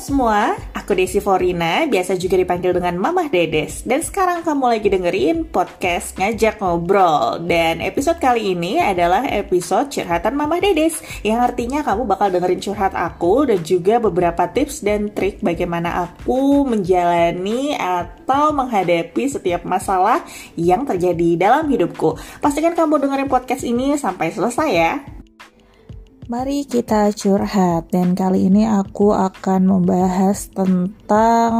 semua, aku Desi Forina, biasa juga dipanggil dengan Mamah Dedes. Dan sekarang kamu lagi dengerin podcast Ngajak Ngobrol. Dan episode kali ini adalah episode curhatan Mamah Dedes, yang artinya kamu bakal dengerin curhat aku dan juga beberapa tips dan trik bagaimana aku menjalani atau menghadapi setiap masalah yang terjadi dalam hidupku. Pastikan kamu dengerin podcast ini sampai selesai ya. Mari kita curhat dan kali ini aku akan membahas tentang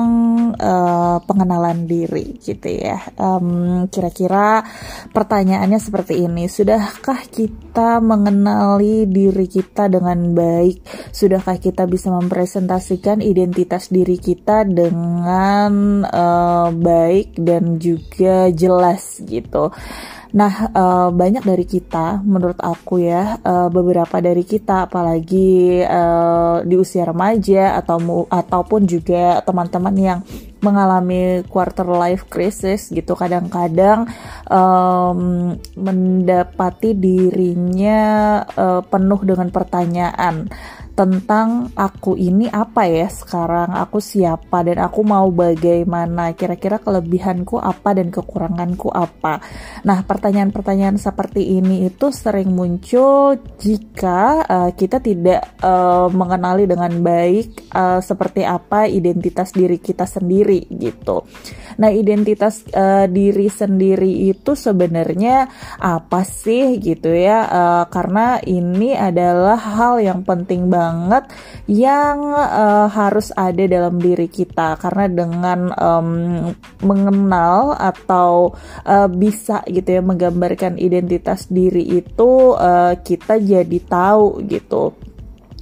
uh, pengenalan diri gitu ya. Um, kira-kira pertanyaannya seperti ini, sudahkah kita mengenali diri kita dengan baik? Sudahkah kita bisa mempresentasikan identitas diri kita dengan uh, baik dan juga jelas gitu? Nah, uh, banyak dari kita, menurut aku ya, uh, beberapa dari kita, apalagi uh, di usia remaja atau ataupun juga teman-teman yang mengalami quarter life crisis gitu, kadang-kadang um, mendapati dirinya uh, penuh dengan pertanyaan tentang aku ini apa ya sekarang, aku siapa dan aku mau bagaimana, kira-kira kelebihanku apa dan kekuranganku apa. Nah, pertanyaan-pertanyaan seperti ini itu sering muncul jika uh, kita tidak uh, mengenali dengan baik uh, seperti apa identitas diri kita sendiri gitu. Nah, identitas uh, diri sendiri itu sebenarnya apa sih gitu ya? Uh, karena ini adalah hal yang penting banget yang uh, harus ada dalam diri kita karena dengan um, mengenal atau uh, bisa gitu ya menggambarkan identitas diri itu uh, kita jadi tahu gitu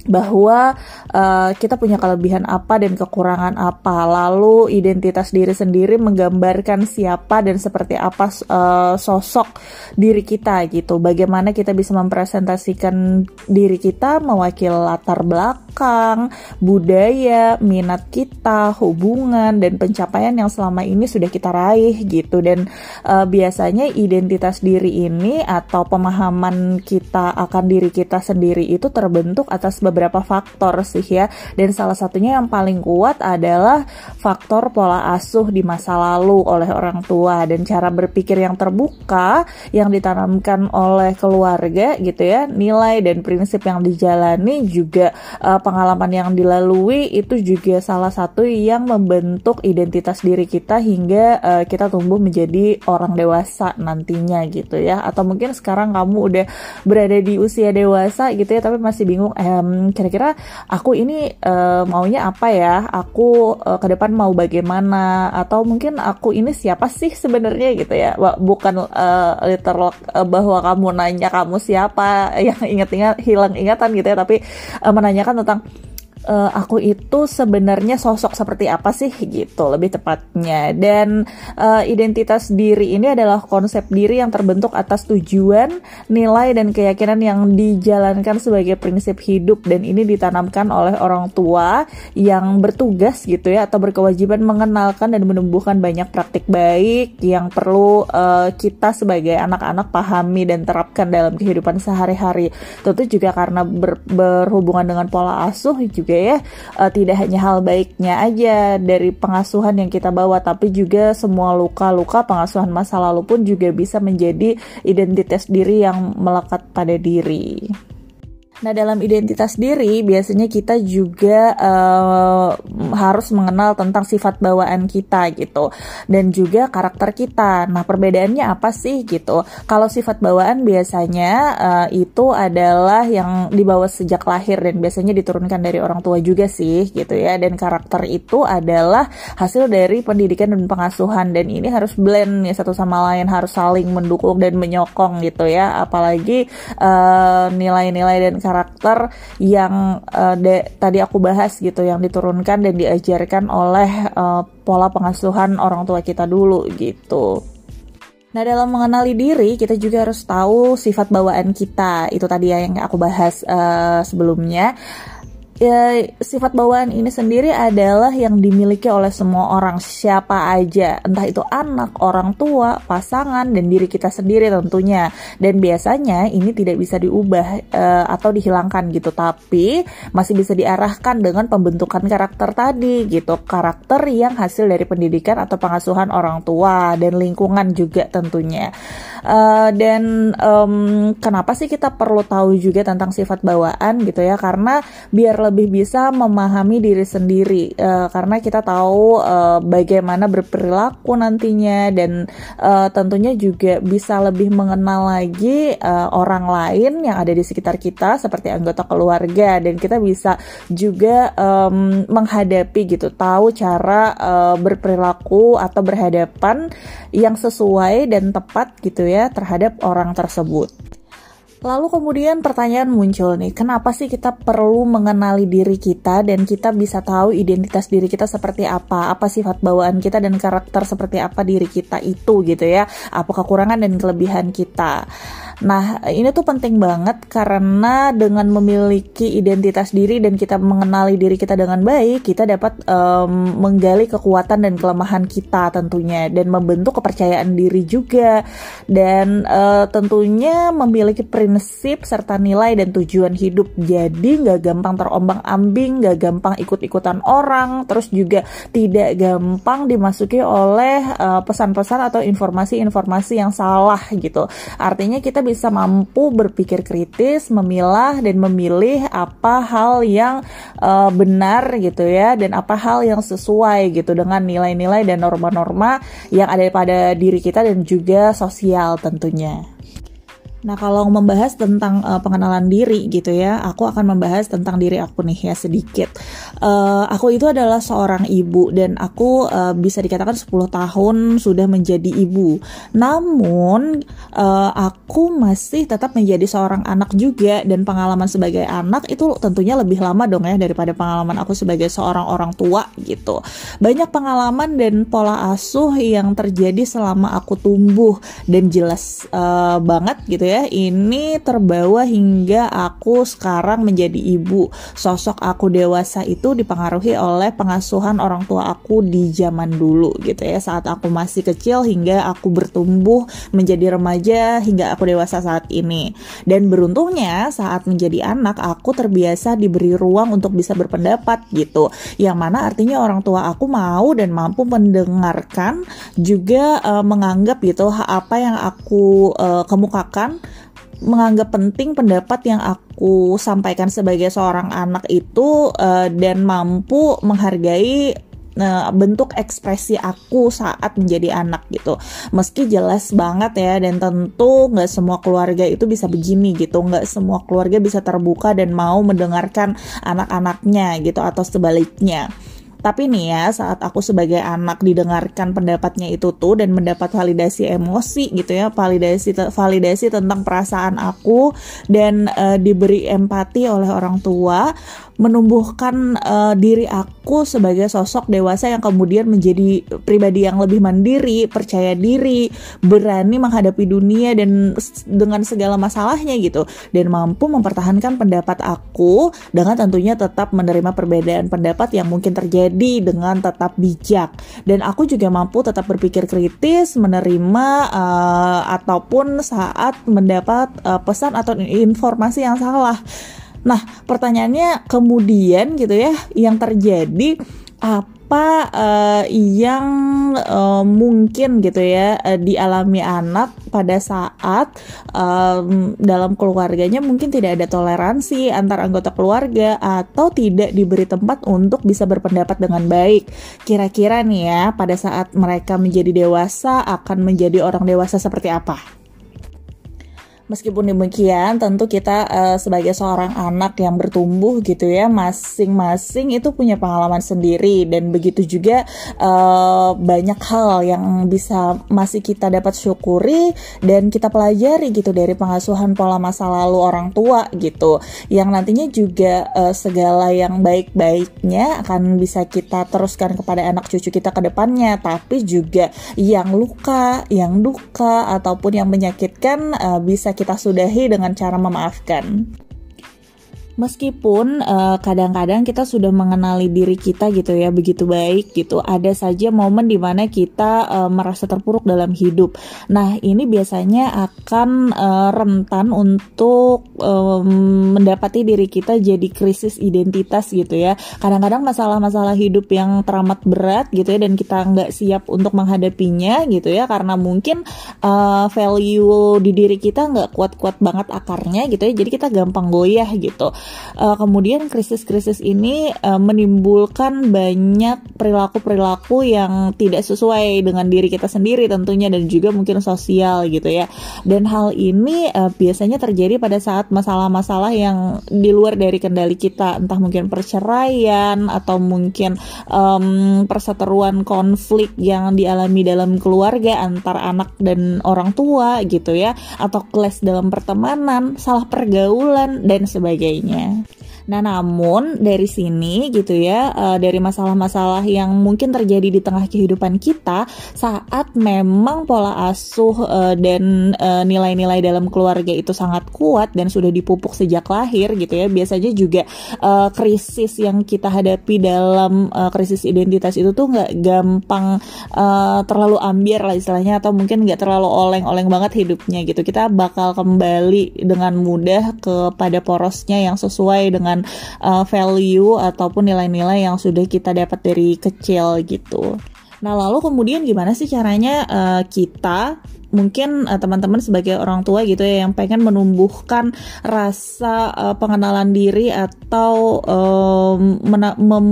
bahwa uh, kita punya kelebihan apa dan kekurangan apa. Lalu identitas diri sendiri menggambarkan siapa dan seperti apa uh, sosok diri kita gitu. Bagaimana kita bisa mempresentasikan diri kita mewakili latar belakang, budaya, minat kita, hubungan dan pencapaian yang selama ini sudah kita raih gitu. Dan uh, biasanya identitas diri ini atau pemahaman kita akan diri kita sendiri itu terbentuk atas beberapa faktor sih ya. Dan salah satunya yang paling kuat adalah faktor pola asuh di masa lalu oleh orang tua dan cara berpikir yang terbuka yang ditanamkan oleh keluarga gitu ya. Nilai dan prinsip yang dijalani juga uh, pengalaman yang dilalui itu juga salah satu yang membentuk identitas diri kita hingga uh, kita tumbuh menjadi orang dewasa nantinya gitu ya. Atau mungkin sekarang kamu udah berada di usia dewasa gitu ya tapi masih bingung ehm, kira-kira aku ini uh, maunya apa ya? Aku uh, ke depan mau bagaimana? Atau mungkin aku ini siapa sih sebenarnya gitu ya? Bukan uh, literal uh, bahwa kamu nanya kamu siapa yang ingat-ingat hilang ingatan gitu ya tapi uh, menanyakan tentang uh, aku itu sebenarnya sosok seperti apa sih gitu lebih tepatnya. Dan uh, identitas diri ini adalah konsep diri yang terbentuk atas tujuan nilai dan keyakinan yang dijalankan sebagai prinsip hidup. Dan ini ditanamkan oleh orang tua yang bertugas gitu ya atau berkewajiban mengenalkan dan menumbuhkan banyak praktik baik yang perlu uh, kita sebagai anak-anak pahami dan terapkan dalam kehidupan sehari-hari. Tentu juga karena ber, berhubungan dengan pola asuh juga juga ya uh, tidak hanya hal baiknya aja dari pengasuhan yang kita bawa tapi juga semua luka-luka pengasuhan masa lalu pun juga bisa menjadi identitas diri yang melekat pada diri. Nah, dalam identitas diri biasanya kita juga uh, harus mengenal tentang sifat bawaan kita gitu dan juga karakter kita. Nah, perbedaannya apa sih gitu? Kalau sifat bawaan biasanya uh, itu adalah yang dibawa sejak lahir dan biasanya diturunkan dari orang tua juga sih gitu ya. Dan karakter itu adalah hasil dari pendidikan dan pengasuhan dan ini harus blend ya satu sama lain, harus saling mendukung dan menyokong gitu ya. Apalagi uh, nilai-nilai dan karakter yang uh, de, tadi aku bahas gitu yang diturunkan dan diajarkan oleh uh, pola pengasuhan orang tua kita dulu gitu. Nah, dalam mengenali diri, kita juga harus tahu sifat bawaan kita. Itu tadi ya yang aku bahas uh, sebelumnya ya, sifat bawaan ini sendiri adalah yang dimiliki oleh semua orang siapa aja. Entah itu anak orang tua pasangan dan diri kita sendiri tentunya. Dan biasanya ini tidak bisa diubah uh, atau dihilangkan gitu. Tapi masih bisa diarahkan dengan pembentukan karakter tadi gitu. Karakter yang hasil dari pendidikan atau pengasuhan orang tua dan lingkungan juga tentunya. Uh, dan um, kenapa sih kita perlu tahu juga tentang sifat bawaan gitu ya? Karena biar lebih bisa memahami diri sendiri uh, karena kita tahu uh, bagaimana berperilaku nantinya dan uh, tentunya juga bisa lebih mengenal lagi uh, orang lain yang ada di sekitar kita seperti anggota keluarga dan kita bisa juga um, menghadapi gitu tahu cara uh, berperilaku atau berhadapan yang sesuai dan tepat gitu ya terhadap orang tersebut. Lalu kemudian pertanyaan muncul nih, kenapa sih kita perlu mengenali diri kita dan kita bisa tahu identitas diri kita seperti apa, apa sifat bawaan kita dan karakter seperti apa diri kita itu gitu ya, apa kekurangan dan kelebihan kita. Nah, ini tuh penting banget karena dengan memiliki identitas diri dan kita mengenali diri kita dengan baik, kita dapat um, menggali kekuatan dan kelemahan kita tentunya dan membentuk kepercayaan diri juga dan uh, tentunya memiliki prinsip serta nilai dan tujuan hidup. Jadi nggak gampang terombang-ambing, nggak gampang ikut-ikutan orang, terus juga tidak gampang dimasuki oleh uh, pesan-pesan atau informasi-informasi yang salah gitu. Artinya kita bisa mampu berpikir kritis, memilah dan memilih apa hal yang uh, benar gitu ya dan apa hal yang sesuai gitu dengan nilai-nilai dan norma-norma yang ada pada diri kita dan juga sosial tentunya. Nah, kalau membahas tentang uh, pengenalan diri gitu ya, aku akan membahas tentang diri aku nih ya sedikit. Uh, aku itu adalah seorang ibu dan aku uh, bisa dikatakan 10 tahun sudah menjadi ibu. Namun, uh, aku masih tetap menjadi seorang anak juga dan pengalaman sebagai anak itu tentunya lebih lama dong ya daripada pengalaman aku sebagai seorang orang tua gitu. Banyak pengalaman dan pola asuh yang terjadi selama aku tumbuh dan jelas uh, banget gitu ya ini terbawa hingga aku sekarang menjadi ibu. Sosok aku dewasa itu dipengaruhi oleh pengasuhan orang tua aku di zaman dulu gitu ya. Saat aku masih kecil hingga aku bertumbuh menjadi remaja hingga aku dewasa saat ini. Dan beruntungnya saat menjadi anak aku terbiasa diberi ruang untuk bisa berpendapat gitu. Yang mana artinya orang tua aku mau dan mampu mendengarkan juga uh, menganggap gitu apa yang aku uh, kemukakan menganggap penting pendapat yang aku sampaikan sebagai seorang anak itu uh, dan mampu menghargai uh, bentuk ekspresi aku saat menjadi anak gitu. Meski jelas banget ya dan tentu nggak semua keluarga itu bisa begini gitu. Nggak semua keluarga bisa terbuka dan mau mendengarkan anak-anaknya gitu atau sebaliknya tapi nih ya, saat aku sebagai anak didengarkan pendapatnya itu tuh dan mendapat validasi emosi gitu ya, validasi validasi tentang perasaan aku dan uh, diberi empati oleh orang tua, menumbuhkan uh, diri aku sebagai sosok dewasa yang kemudian menjadi pribadi yang lebih mandiri, percaya diri, berani menghadapi dunia dan dengan segala masalahnya gitu. Dan mampu mempertahankan pendapat aku dengan tentunya tetap menerima perbedaan pendapat yang mungkin terjadi dengan tetap bijak. Dan aku juga mampu tetap berpikir kritis, menerima uh, ataupun saat mendapat uh, pesan atau informasi yang salah Nah, pertanyaannya kemudian gitu ya, yang terjadi apa uh, yang uh, mungkin gitu ya uh, dialami anak pada saat um, dalam keluarganya mungkin tidak ada toleransi antar anggota keluarga atau tidak diberi tempat untuk bisa berpendapat dengan baik. Kira-kira nih ya pada saat mereka menjadi dewasa akan menjadi orang dewasa seperti apa? Meskipun demikian, tentu kita uh, sebagai seorang anak yang bertumbuh gitu ya, masing-masing itu punya pengalaman sendiri. Dan begitu juga uh, banyak hal yang bisa masih kita dapat syukuri dan kita pelajari gitu dari pengasuhan pola masa lalu orang tua gitu, yang nantinya juga uh, segala yang baik-baiknya akan bisa kita teruskan kepada anak cucu kita ke depannya, tapi juga yang luka, yang duka ataupun yang menyakitkan uh, bisa kita sudahi dengan cara memaafkan. Meskipun eh, kadang-kadang kita sudah mengenali diri kita gitu ya begitu baik gitu ada saja momen di mana kita uh, merasa terpuruk dalam hidup. Nah ini biasanya akan uh, rentan untuk um, mendapati diri kita jadi krisis identitas gitu ya. Kadang-kadang masalah-masalah hidup yang teramat berat gitu ya dan kita nggak siap untuk menghadapinya gitu ya karena mungkin uh, value di diri kita nggak kuat-kuat banget akarnya gitu ya jadi kita gampang goyah gitu uh, kemudian krisis-krisis ini uh, menimbulkan banyak perilaku-perilaku yang tidak sesuai dengan diri kita sendiri tentunya dan juga mungkin sosial gitu ya. Dan hal ini uh, biasanya terjadi pada saat masalah-masalah yang di luar dari kendali kita. Entah mungkin perceraian atau mungkin um, perseteruan konflik yang dialami dalam keluarga antar anak dan orang tua gitu ya. Atau kelas dalam pertemanan salah pergaulan dan sebagainya Yeah. Nah, namun dari sini gitu ya, uh, dari masalah-masalah yang mungkin terjadi di tengah kehidupan kita saat memang pola asuh uh, dan nilai nilai-nilai dalam keluarga itu sangat kuat dan sudah dipupuk sejak lahir gitu ya. Biasanya juga krisis yang kita hadapi dalam krisis identitas itu tuh nggak gampang terlalu ambiar lah istilahnya atau mungkin nggak terlalu oleng-oleng banget hidupnya gitu. Kita bakal kembali dengan mudah kepada porosnya yang sesuai dengan uh, value ataupun nilai-nilai yang sudah kita dapat dari kecil gitu. Nah, lalu kemudian gimana sih caranya uh, kita mungkin uh, teman-teman sebagai orang tua gitu ya yang pengen menumbuhkan rasa uh, pengenalan diri atau um,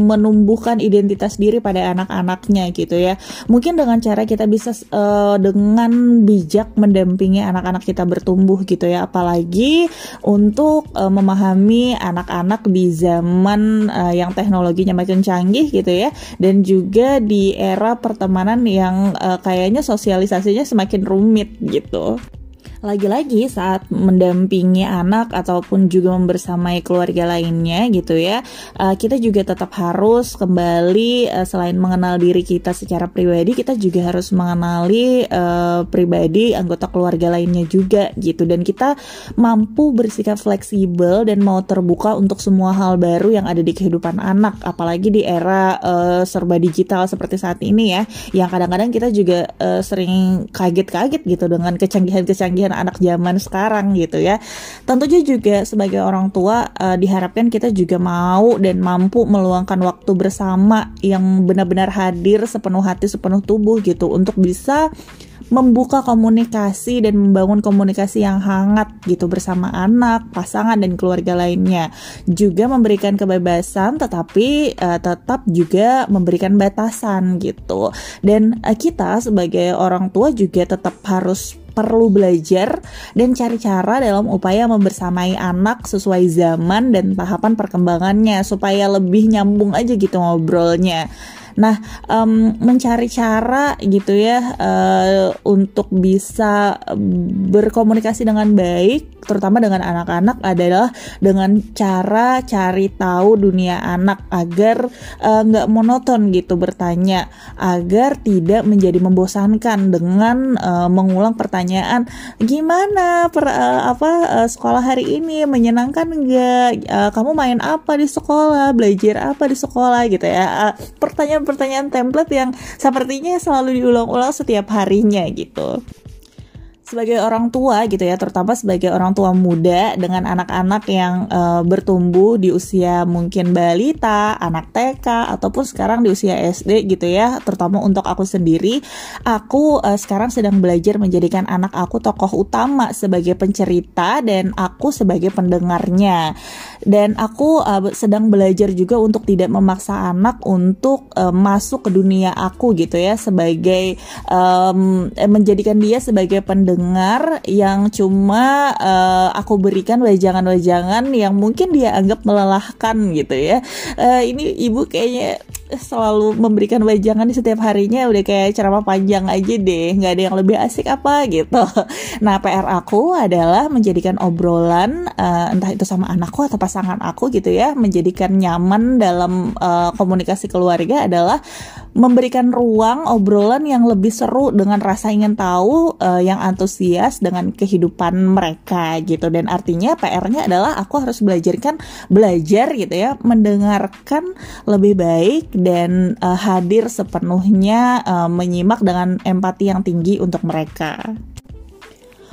menumbuhkan identitas diri pada anak-anaknya gitu ya. Mungkin dengan cara kita bisa uh, dengan bijak mendampingi anak-anak kita bertumbuh gitu ya. Apalagi untuk uh, memahami anak-anak di zaman uh, yang teknologinya makin canggih gitu ya dan juga di era pertemanan yang uh, kayaknya sosialisasinya semakin rumit rumit gitu lagi-lagi saat mendampingi anak ataupun juga membersamai keluarga lainnya gitu ya uh, kita juga tetap harus kembali uh, selain mengenal diri kita secara pribadi kita juga harus mengenali uh, pribadi anggota keluarga lainnya juga gitu. Dan kita mampu bersikap fleksibel dan mau terbuka untuk semua hal baru yang ada di kehidupan anak apalagi di era uh, serba digital seperti saat ini ya yang kadang-kadang kita juga uh, sering kaget-kaget gitu dengan kecanggihan-kecanggihan anak zaman sekarang gitu ya. Tentunya juga sebagai orang tua uh, diharapkan kita juga mau dan mampu meluangkan waktu bersama yang benar-benar hadir sepenuh hati sepenuh tubuh gitu untuk bisa membuka komunikasi dan membangun komunikasi yang hangat gitu bersama anak, pasangan dan keluarga lainnya. Juga memberikan kebebasan tetapi uh, tetap juga memberikan batasan gitu. Dan uh, kita sebagai orang tua juga tetap harus perlu belajar dan cari cara dalam upaya membersamai anak sesuai zaman dan tahapan perkembangannya supaya lebih nyambung aja gitu ngobrolnya. Nah, um, mencari cara gitu ya uh, untuk bisa berkomunikasi dengan baik, terutama dengan anak-anak adalah dengan cara cari tahu dunia anak agar eh, nggak uh, monoton gitu bertanya, agar tidak menjadi membosankan dengan uh, mengulang pertanyaan gimana per, uh, apa uh, sekolah hari ini menyenangkan nggak? Uh, kamu main apa di sekolah? Belajar apa di sekolah gitu ya? Uh, pertanyaan pertanyaan template yang sepertinya selalu diulang-ulang setiap harinya gitu sebagai orang tua gitu ya, terutama sebagai orang tua muda dengan anak-anak yang uh, bertumbuh di usia mungkin balita, anak TK ataupun sekarang di usia SD gitu ya, terutama untuk aku sendiri, aku uh, sekarang sedang belajar menjadikan anak aku tokoh utama sebagai pencerita dan aku sebagai pendengarnya. Dan aku uh, sedang belajar juga untuk tidak memaksa anak untuk uh, masuk ke dunia aku gitu ya sebagai um, menjadikan dia sebagai pendengar pendengar yang cuma uh, aku berikan wejangan-wejangan yang mungkin dia anggap melelahkan gitu ya. Uh, ini ibu kayaknya selalu memberikan wejangan di setiap harinya udah kayak ceramah panjang aja deh nggak ada yang lebih asik apa gitu nah PR aku adalah menjadikan obrolan uh, entah itu sama anakku atau pasangan aku gitu ya menjadikan nyaman dalam uh, komunikasi keluarga adalah memberikan ruang obrolan yang lebih seru dengan rasa ingin tahu uh, yang antusias dengan kehidupan mereka gitu. Dan artinya PR-nya adalah aku harus belajarkan belajar gitu ya mendengarkan lebih baik dan uh, hadir sepenuhnya uh, menyimak dengan empati yang tinggi untuk mereka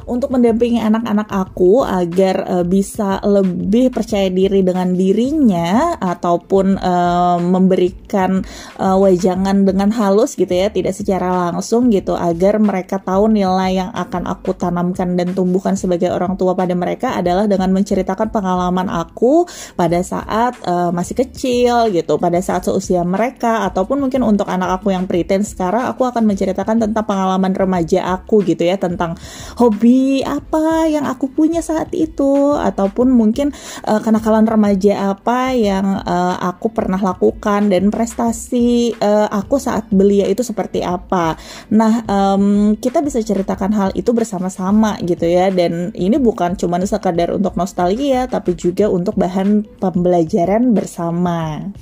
untuk mendampingi anak-anak aku agar uh, bisa lebih percaya diri dengan dirinya ataupun uh, memberikan uh, wajangan dengan halus gitu ya, tidak secara langsung gitu agar mereka tahu nilai yang akan aku tanamkan dan tumbuhkan sebagai orang tua pada mereka adalah dengan menceritakan pengalaman aku pada saat uh, masih kecil gitu, pada saat seusia mereka ataupun mungkin untuk anak aku yang pretend sekarang aku akan menceritakan tentang pengalaman remaja aku gitu ya tentang hobi apa yang aku punya saat itu ataupun mungkin uh, kenakalan remaja apa yang uh, aku pernah lakukan dan prestasi uh, aku saat belia itu seperti apa. Nah, um, kita bisa ceritakan hal itu bersama-sama gitu ya dan ini bukan cuma sekadar untuk nostalgia tapi juga untuk bahan pembelajaran bersama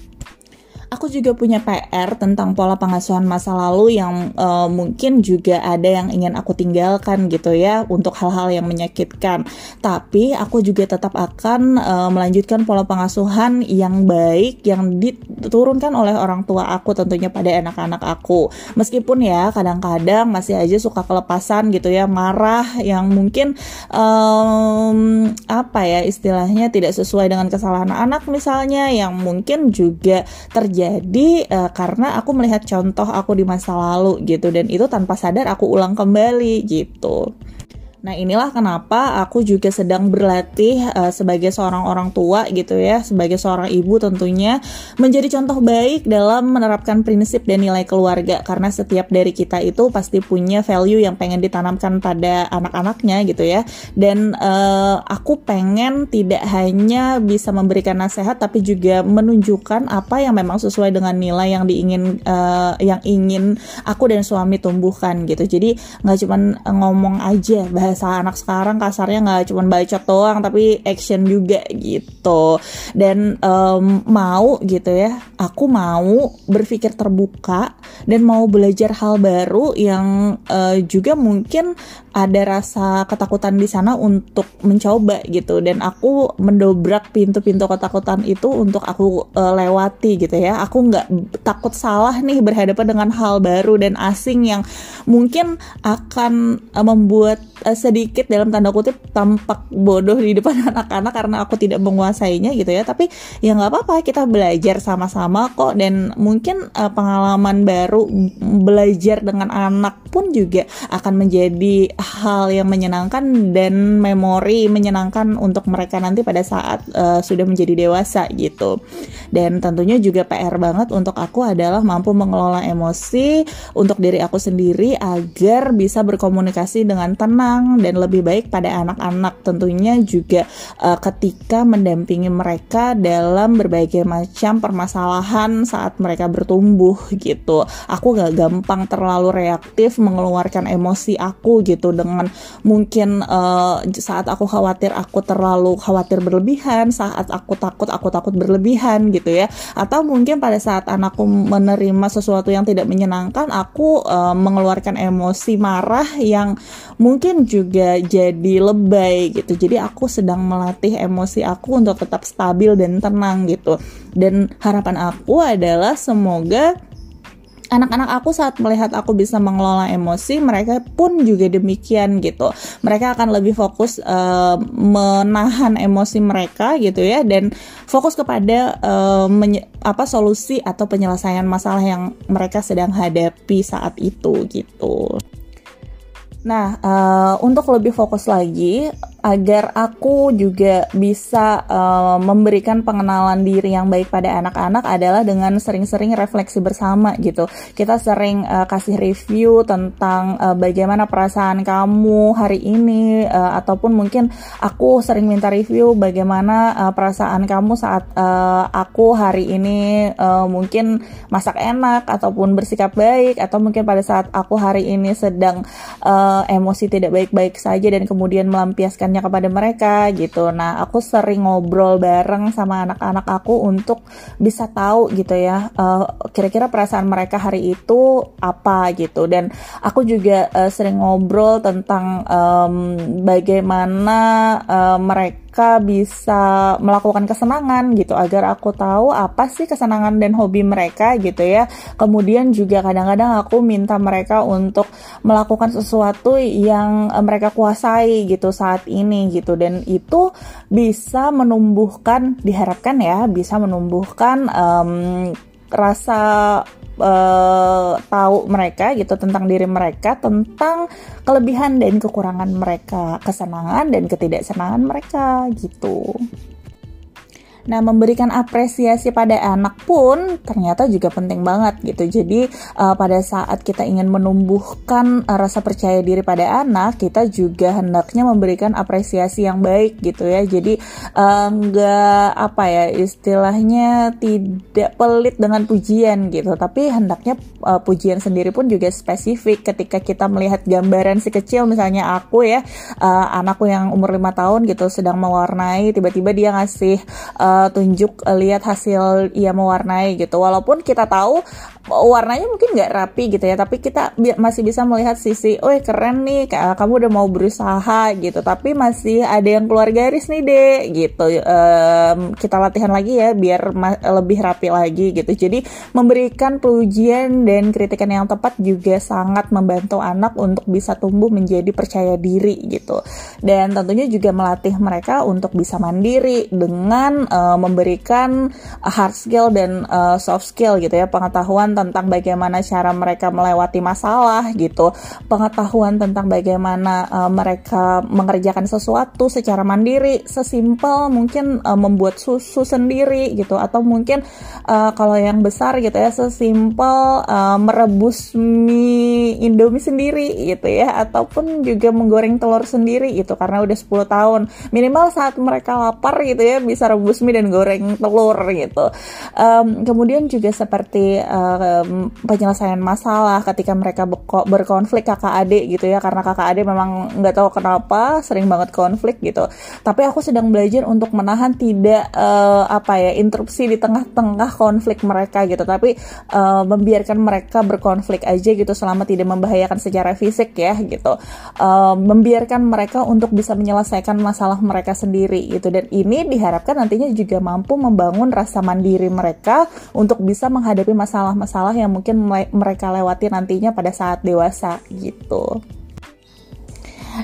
aku juga punya PR tentang pola pengasuhan masa lalu yang uh, mungkin juga ada yang ingin aku tinggalkan gitu ya untuk hal-hal yang menyakitkan. Tapi aku juga tetap akan uh, melanjutkan pola pengasuhan yang baik yang diturunkan oleh orang tua aku tentunya pada anak-anak aku. Meskipun ya kadang-kadang masih aja suka kelepasan gitu ya, marah yang mungkin um, apa ya istilahnya tidak sesuai dengan kesalahan anak misalnya yang mungkin juga terjadi terjadi uh, karena aku melihat contoh aku di masa lalu gitu dan itu tanpa sadar aku ulang kembali gitu. Nah, inilah kenapa aku juga sedang berlatih uh, sebagai seorang orang tua gitu ya, sebagai seorang ibu tentunya menjadi contoh baik dalam menerapkan prinsip dan nilai keluarga karena setiap dari kita itu pasti punya value yang pengen ditanamkan pada anak-anaknya gitu ya. Dan uh, aku pengen tidak hanya bisa memberikan nasihat tapi juga menunjukkan apa yang memang sesuai dengan nilai yang diingin uh, yang ingin aku dan suami tumbuhkan gitu. Jadi nggak cuma ngomong aja bahas bahasa anak sekarang kasarnya nggak cuma bacot doang tapi action juga gitu. Dan um, mau gitu ya aku mau berpikir terbuka dan mau belajar hal baru yang uh, juga mungkin ada rasa ketakutan di sana untuk mencoba gitu. Dan aku mendobrak pintu-pintu ketakutan itu untuk aku uh, lewati gitu ya. Aku nggak takut salah nih berhadapan dengan hal baru dan asing yang mungkin akan uh, membuat sedikit dalam tanda kutip tampak bodoh di depan anak-anak karena aku tidak menguasainya gitu ya tapi ya nggak apa-apa kita belajar sama-sama kok dan mungkin uh, pengalaman baru belajar dengan anak pun juga akan menjadi hal yang menyenangkan dan memori menyenangkan untuk mereka nanti pada saat uh, sudah menjadi dewasa gitu. Dan tentunya juga PR banget untuk aku adalah mampu mengelola emosi untuk diri aku sendiri agar bisa berkomunikasi dengan tenang dan lebih baik pada anak-anak. Tentunya juga uh, ketika mendampingi mereka dalam berbagai macam permasalahan saat mereka bertumbuh gitu. Aku gak gampang terlalu reaktif mengeluarkan emosi aku gitu dengan mungkin uh, saat aku khawatir aku terlalu khawatir berlebihan saat aku takut aku takut berlebihan gitu ya atau mungkin pada saat anakku menerima sesuatu yang tidak menyenangkan aku uh, mengeluarkan emosi marah yang mungkin juga jadi lebay gitu. Jadi aku sedang melatih emosi aku untuk tetap stabil dan tenang gitu. Dan harapan aku adalah semoga anak-anak aku saat melihat aku bisa mengelola emosi mereka pun juga demikian gitu. Mereka akan lebih fokus uh, menahan emosi mereka gitu ya dan fokus kepada uh, apa solusi atau penyelesaian masalah yang mereka sedang hadapi saat itu gitu Nah, uh, untuk lebih fokus lagi, agar aku juga bisa uh, memberikan pengenalan diri yang baik pada anak-anak adalah dengan sering-sering refleksi bersama gitu. Kita sering uh, kasih review tentang uh, bagaimana perasaan kamu hari ini uh, ataupun mungkin aku sering minta review bagaimana uh, perasaan kamu saat uh, aku hari ini uh, mungkin masak enak ataupun bersikap baik atau mungkin pada saat aku hari ini sedang uh, uh, emosi tidak baik-baik saja dan kemudian melampiaskannya kepada mereka gitu. Nah, aku sering ngobrol bareng sama anak-anak aku untuk bisa tahu gitu ya kira kira-kira perasaan mereka hari itu apa gitu dan aku juga uh, sering ngobrol tentang um, bagaimana uh, mereka mereka bisa melakukan kesenangan gitu agar aku tahu apa sih kesenangan dan hobi mereka gitu ya. Kemudian juga kadang-kadang aku minta mereka untuk melakukan sesuatu yang eh, mereka kuasai gitu saat ini gitu dan itu bisa menumbuhkan diharapkan ya bisa menumbuhkan um, rasa uh, tahu mereka gitu tentang diri mereka, tentang kelebihan dan kekurangan mereka, kesenangan dan ketidaksenangan mereka gitu. Nah, memberikan apresiasi pada anak pun ternyata juga penting banget gitu. Jadi, uh, pada saat kita ingin menumbuhkan uh, rasa percaya diri pada anak, kita juga hendaknya memberikan apresiasi yang baik gitu ya. Jadi, uh, nggak apa ya istilahnya tidak pelit dengan pujian gitu, tapi hendaknya uh, pujian sendiri pun juga spesifik ketika kita melihat gambaran si kecil misalnya aku ya, uh, anakku yang umur lima tahun gitu sedang mewarnai, tiba-tiba dia ngasih uh, uh, tunjuk uh, lihat hasil ia mewarnai gitu. Walaupun kita tahu warnanya mungkin nggak rapi gitu ya tapi kita bi masih bisa melihat sisi oh keren nih kamu udah mau berusaha gitu. Tapi masih ada yang keluar garis nih deh gitu. Um, kita latihan lagi ya biar lebih rapi lagi gitu. Jadi memberikan pujian dan kritikan yang tepat juga sangat membantu anak untuk bisa tumbuh menjadi percaya diri gitu. Dan tentunya juga melatih mereka untuk bisa mandiri dengan uh, memberikan hard skill dan uh, soft skill gitu ya pengetahuan tentang bagaimana cara mereka melewati masalah gitu, pengetahuan tentang bagaimana uh, mereka mengerjakan sesuatu secara mandiri, sesimpel mungkin uh, membuat susu sendiri gitu, atau mungkin uh, kalau yang besar gitu ya, sesimpel uh, merebus mie Indomie sendiri gitu ya, ataupun juga menggoreng telur sendiri gitu, karena udah 10 tahun. Minimal saat mereka lapar gitu ya bisa rebus mie dan goreng telur gitu. Um, kemudian juga seperti uh, penyelesaian masalah ketika mereka berkonflik kakak adik gitu ya. Karena kakak adik memang nggak tahu kenapa sering banget konflik gitu. Tapi aku sedang belajar untuk menahan tidak uh, apa ya interupsi di tengah-tengah konflik mereka gitu. Tapi uh, membiarkan mereka berkonflik aja gitu selama tidak membahayakan secara fisik ya gitu. Uh, membiarkan mereka untuk bisa menyelesaikan masalah mereka sendiri gitu. Dan ini diharapkan nantinya juga mampu membangun rasa mandiri mereka untuk bisa menghadapi masalah-masalah masalah yang mungkin mereka lewati nantinya pada saat dewasa gitu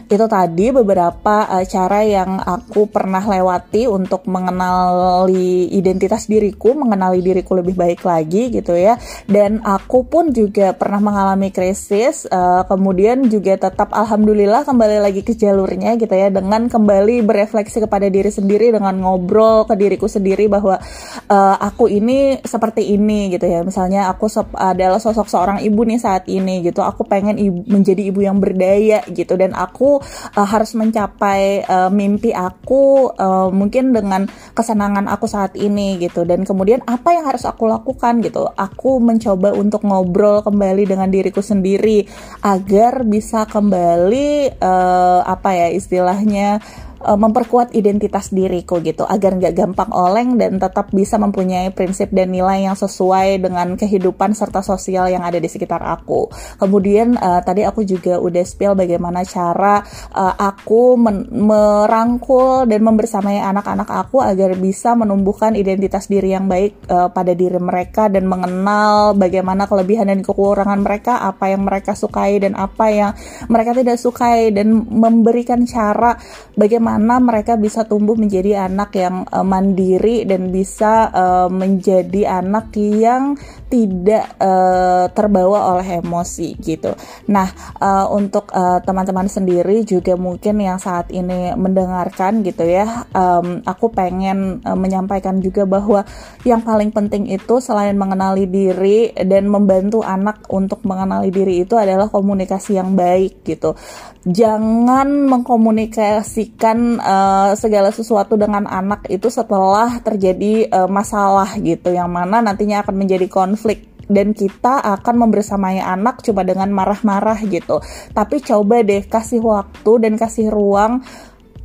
itu tadi beberapa uh, cara yang aku pernah lewati untuk mengenali identitas diriku, mengenali diriku lebih baik lagi gitu ya. Dan aku pun juga pernah mengalami krisis, uh, kemudian juga tetap alhamdulillah kembali lagi ke jalurnya gitu ya dengan kembali berefleksi kepada diri sendiri dengan ngobrol ke diriku sendiri bahwa uh, aku ini seperti ini gitu ya. Misalnya aku adalah sosok seorang ibu nih saat ini gitu. Aku pengen ibu, menjadi ibu yang berdaya gitu dan aku aku uh, harus mencapai uh, mimpi aku uh, mungkin dengan kesenangan aku saat ini gitu. Dan kemudian apa yang harus aku lakukan gitu. Aku mencoba untuk ngobrol kembali dengan diriku sendiri agar bisa kembali uh, apa ya istilahnya uh, memperkuat identitas diriku gitu agar nggak gampang oleng dan tetap bisa mempunyai prinsip dan nilai yang sesuai dengan kehidupan serta sosial yang ada di sekitar aku. Kemudian uh, tadi aku juga udah spill bagaimana cara uh, aku merangkul dan membersamai anak-anak aku agar bisa menumbuhkan identitas diri yang baik uh, pada diri mereka dan mengenal bagaimana kelebihan dan kekurangan mereka, apa yang mereka sukai dan apa yang mereka tidak sukai dan memberikan cara bagaimana bagaimana mereka bisa tumbuh menjadi anak yang uh, mandiri dan bisa uh, menjadi anak yang tidak uh, terbawa oleh emosi gitu. Nah, uh, untuk teman-teman uh, sendiri juga mungkin yang saat ini mendengarkan gitu ya, um, aku pengen uh, menyampaikan juga bahwa yang paling penting itu selain mengenali diri dan membantu anak untuk mengenali diri itu adalah komunikasi yang baik gitu. Jangan mengkomunikasikan uh, segala sesuatu dengan anak itu setelah terjadi uh, masalah gitu yang mana nantinya akan menjadi konflik dan kita akan membersamai anak cuma dengan marah-marah gitu. Tapi coba deh kasih waktu dan kasih ruang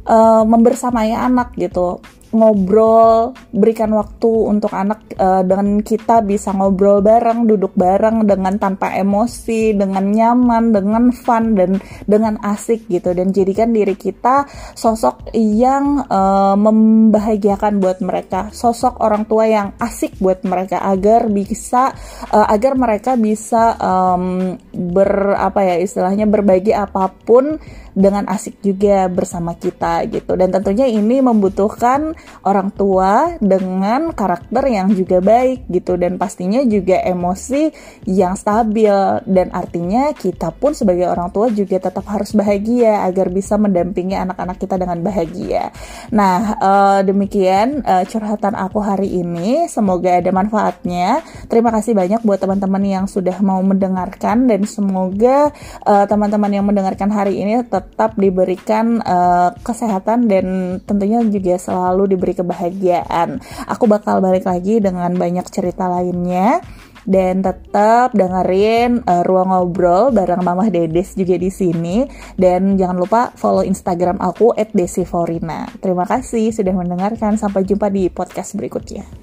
uh, membersamai anak gitu ngobrol, berikan waktu untuk anak uh, dengan kita bisa ngobrol bareng, duduk bareng dengan tanpa emosi, dengan nyaman, dengan fun dan dengan asik gitu. Dan jadikan diri kita sosok yang uh, membahagiakan buat mereka, sosok orang tua yang asik buat mereka agar bisa uh, agar mereka bisa um, ber apa ya istilahnya berbagi apa pun dengan asik juga bersama kita gitu. Dan tentunya ini membutuhkan orang tua dengan karakter yang juga baik gitu. Dan pastinya juga emosi yang stabil. Dan artinya kita pun sebagai orang tua juga tetap harus bahagia agar bisa mendampingi anak-anak kita dengan bahagia. Nah uh, demikian uh, curhatan aku hari ini. Semoga ada manfaatnya. Terima kasih banyak buat teman-teman yang sudah mau mendengarkan. Dan semoga uh, teman-teman yang mendengarkan hari ini tetap tetap diberikan uh, kesehatan dan tentunya juga selalu diberi kebahagiaan. Aku bakal balik lagi dengan banyak cerita lainnya dan tetap dengerin uh, ruang ngobrol bareng Mamah Dedes juga di sini dan jangan lupa follow Instagram aku @desiforina. Terima kasih sudah mendengarkan. Sampai jumpa di podcast berikutnya.